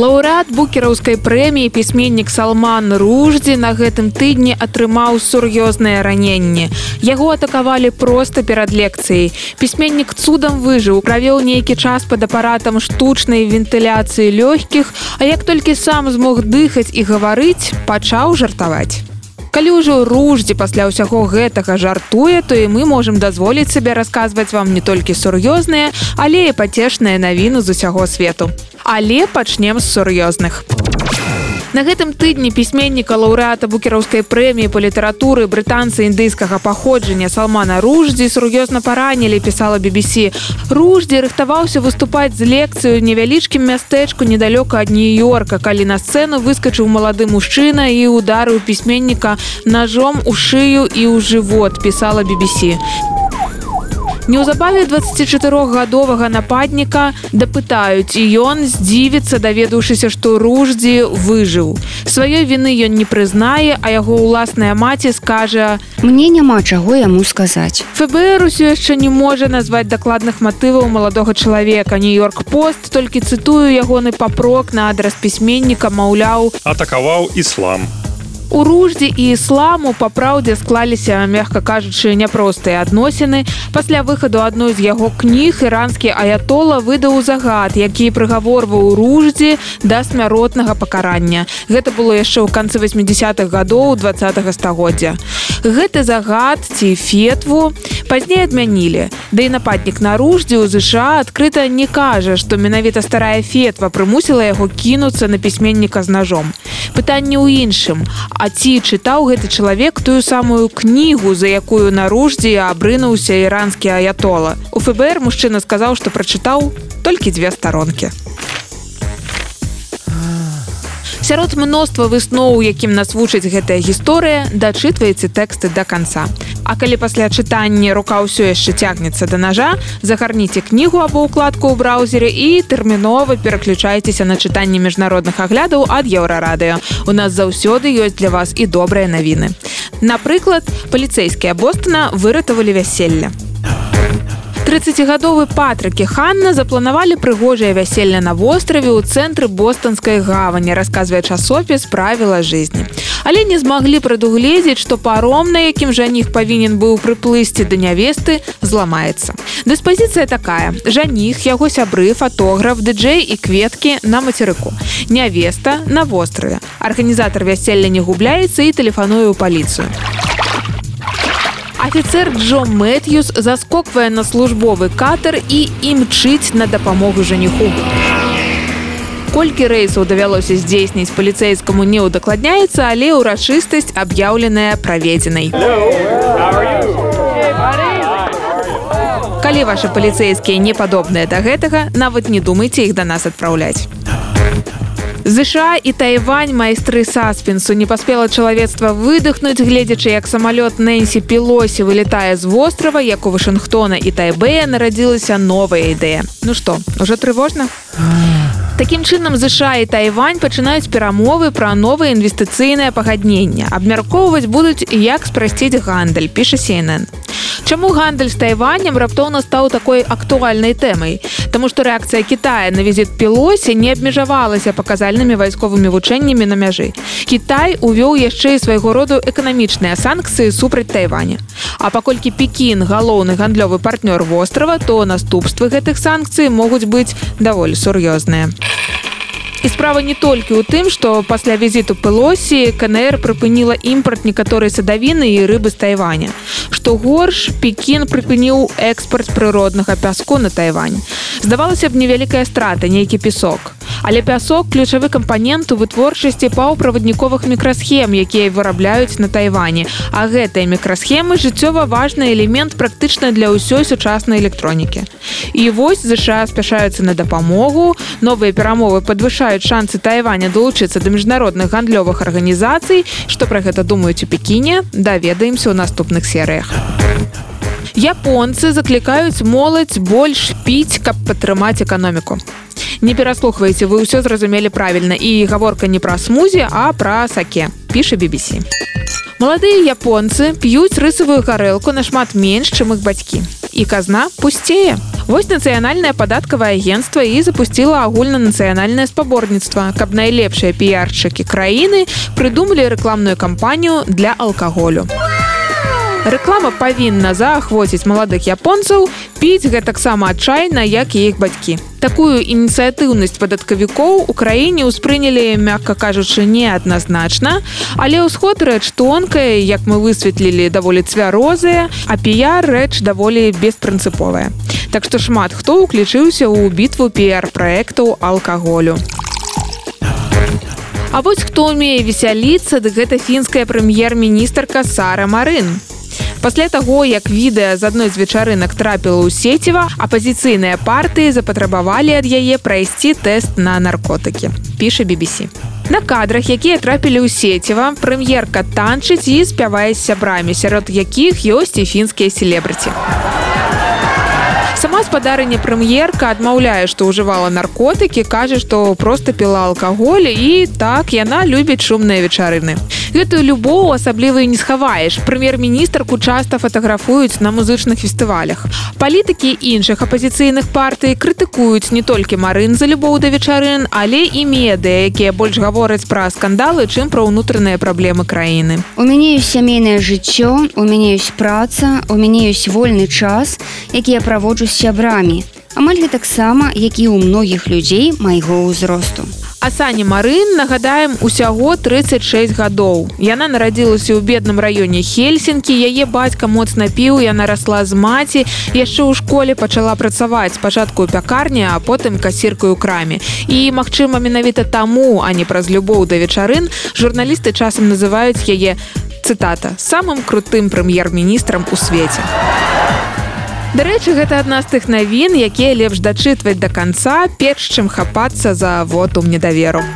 лаўрэат букераўскай прэміі пісьменнік салман руждзі на гэтым тыдні атрымаў сур'ёзнае раненне. Яго атакавалі проста перад лекцыяй. Пісьменнік цудам выжыў правёў нейкі час пад апаратам штучнай вентыляцыі лёгкіх а як толькі сам змог дыхаць і гаварыць пачаў жартаваць. Калі ўжо руждзі пасля ўсяго гэтага жартуе то і мы можемм дазволіць сабе расказваць вам не толькі сур'ёзныя але і пацешныя навіны з усяго свету але пачнем з сур'ёзных На гэтым тыдні пісьменніка лаўрэата букераўскай прэміі па літаратуры брытанцы індыйскага паходжання салмана руждзі сур'ёзна паранілі пісала BBC. Руждзі рыхтаваўся выступаць з лекцыю невялічкім мястэчку недалёка ад нью-йорка, калі на сцэну выскачыў малады мужчына і ударыў пісьменніка ножом у шыю і ў жывот пісала BBC. Неўзабаве 24гадовага нападніка дапытаюць і ён здзівіцца даведаўшыся што руждзі выжыў. Сваёй віны ён не прызнае а яго ўласная маці скажа мне няма чаго яму сказаць ФБР усё яшчэ не можа назваць дакладных матываў маладога чалавека. Нью-йорк пост толькі цытую ягоны папрок на адрас пісьменніка маўляў атакаваў іслам У руждзі і ісламу па праўдзе склаліся мягка кажучы няпростыя адносіны пасля выхаду адной з яго кніг іранскі аятола выдаў загад які прыгаворваў руждзі да смяротнага пакарання. Гэта было яшчэ ў канцы 80-х гадоў два стагоддзя. Гэты загад ці фетву пазней адмянілі. Да і нападнік на руждзі ў ЗША адкрыта не кажа што менавіта старая фетва прымусіла яго кінуцца на пісьменніка з ножом. Пытанне ў іншым А ці чытаў гэты чалавек тую самую кнігу за якую на руждзі абрынуўся іранскі аятола? У ФБР мужчына сказаў што прачытаў толькі дзве старонкі сярод мноства высноў якім нас вучыць гэтая гісторыя дачытваеце тэксты до конца А калі пасля чытання рука ўсё яшчэ цягнецца да ножа загарніце кнігу або укладку ў браузере і тэрмінова пераключайцеся на чытанне міжнародных аглядаў ад еўрарадыо у нас заўсёды ёсць для вас і добрыя навіны. Напрыклад паліцэйскія бостона выратавалі вяселля 30гадовы патрыкі Ханна запланавалі прыгожае вяселле на востраве ў цэнтры бостанскай гавані расказвае часопіс правіла жизни але не змаглі прадугледзець што паром на якім жаніх павінен быў прыплысці да нявесты зламаецца. Дыспазіцыя такая. Жаніх яго сябры фатограф дыджэй і кветкі на мацерыку. Нявеста на востраве. Арганізатар вяселля не губляецца і тэлефаную паліцыю Афіцер Джо Мэтьюс заскоквае на службовы катер і імчыць на дапамогу жаніху. Колькі рэйсаў давялося здзейсніць паліцэйскаму не ўдакладняецца, але ўрачыстасць аб'яўленая праведзенай. Калі ваши паліцэйскія не падобныя да гэтага, нават не думайце іх да нас адпраўляць. ЗША і Тайвань майстры саспенсу не паспела чалавецтва выдохнуць, гледзячы, як самалёт Нэнсі пілосі вылетае з вострава, як у Вашынгтона і Тайбэя нарадзілася новая ідэя. Ну што, уже трывожна? Такім чынам ЗША і Тайвань пачынаюць перамовы пра новае інвестыцыйнае пагадненне. Абмяркоўваць будуць як спрасціць гандаль, піша CNN. Чаму гандаль з тайванем раптоўна стаў такой актуальнай тэмай? Таму што рэакцыя Китая на візіт пілосе не абмежавалася паказальнымі вайсковымі вучэннямі на мяжы. Кітай увёў яшчэ і свайго роду эканамічныя санкцыі супраць тайваня. А паколькі пекін галоўны гандлёвы партнёр вострава то наступствы гэтых санкцый могуць быць даволі сур'ёзныя І справа не толькі ў тым, што пасля візіту пылосі КНР прыпыніла імпарт некаторай садавіны і рыбы з Тайваня. Што горш Пекін прыпыніў экспорт прыроднага пяску на Тайвань. Здавалася б невялікая страта нейкі песок. Але пясок ключавы кампанент у вытворчасці паўправадніковых мікрасхем, якія вырабляюць на Тайване. А гэтыя мікрасхемы жыццёва важны элемент практычна для ўсёй сучаснай электронікі. І вось ЗША спяшаюцца на дапамогу, новыя перамовы павышаюць шансы тайваня долучыцца да міжнародных гандлёвых арганізацый што пра гэта думаюць у пекіне даведаемся ў наступных серыях японцы заклікаюць моладзь больш піць каб падтрымаць эканоміку не пераслухваеце вы ўсё зразумелі правільна і гаворка не пра смузе а пра саке піша BBC маладыя японцы п'юць рысавую гарэлку нашмат менш чым іх бацькі і казна пусцее. Вось нацыянальнае падаткавае агенцтва і запусціла агульнанацыянальнае спаборніцтва, каб найлепшыя піярчыкі краіны прыдумалі рэкламную кампанію для алкаголю. Рэклама павінна заахвоціць маладых японцаў піць гэтаксама адчайна, як і іх бацькі. Такую ініцыятыўнасць падаткавікоў у краіне ўспрынялі, мякка кажучы, неадназначна, але ўсход рэч тонкая, як мы высветлілі даволі цвярозыя, а піяр рэч даволі беспрынцыповая. Так што шмат хто ўключыўся ў бітву піяр-праектаў алкаголю. А вось хто умее весяліцца, дык гэта фінская прэм'ер-міністрка Сара Марын. Пасля таго, як відэа з адной з вечарынак трапіла ў сеціва, апазіцыйныя партыі запатрабавалі ад яе прайсці тэст на наркотыкі. Піша BBC. На кадрах, якія трапілі ў сеціва, прэм'ерка танчыць і спявае з сябрамі, сярод якіх ёсць і фінскія селебрыці. Сама спадарыня прэм'ерка адмаўляе, што ўжывала наркотыкі, кажа, што проста піла алкаголь і так яна любіць шумныя вечарыны. Гэтую любоў асабліва і не схаваеш. Прэм'ер-міністрку часта фатаграфуюць на музычных фестывалях. Палітыкі іншых апазіцыйных партый крытыкуюць не толькі марын за любоў да вечарын, але і медыя, якія больш гавораць пра скандалы, чым пра ўнутраныя праблемы краіны. У мяне ёсць сямейнае жыццё, у мяне ёсць праца, у мяне ёсць вольны час, які я праводжу сябрамі. Амаль гэтаксама, як і ў многіх людзей майго ўзросту. Асані Марын нагадаем усяго 36 гадоў. Яна нарадзілася ў бедным раёне Хельсінкі, яе бацька моцна піў, яна расла з маці, яшчэ ў школе пачала працаваць спачатку ў пякарні, а потым касіркаю краме. І магчыма, менавіта таму, а не праз любоў да вечарын, журналісты часам называюць яе цытата самым крутым прэм'ер-міністрам у свеце. Дарэчы, гэта адна з тых навін, якія лепш дачытваць да канца, перш чым хапацца за вотум недаверу.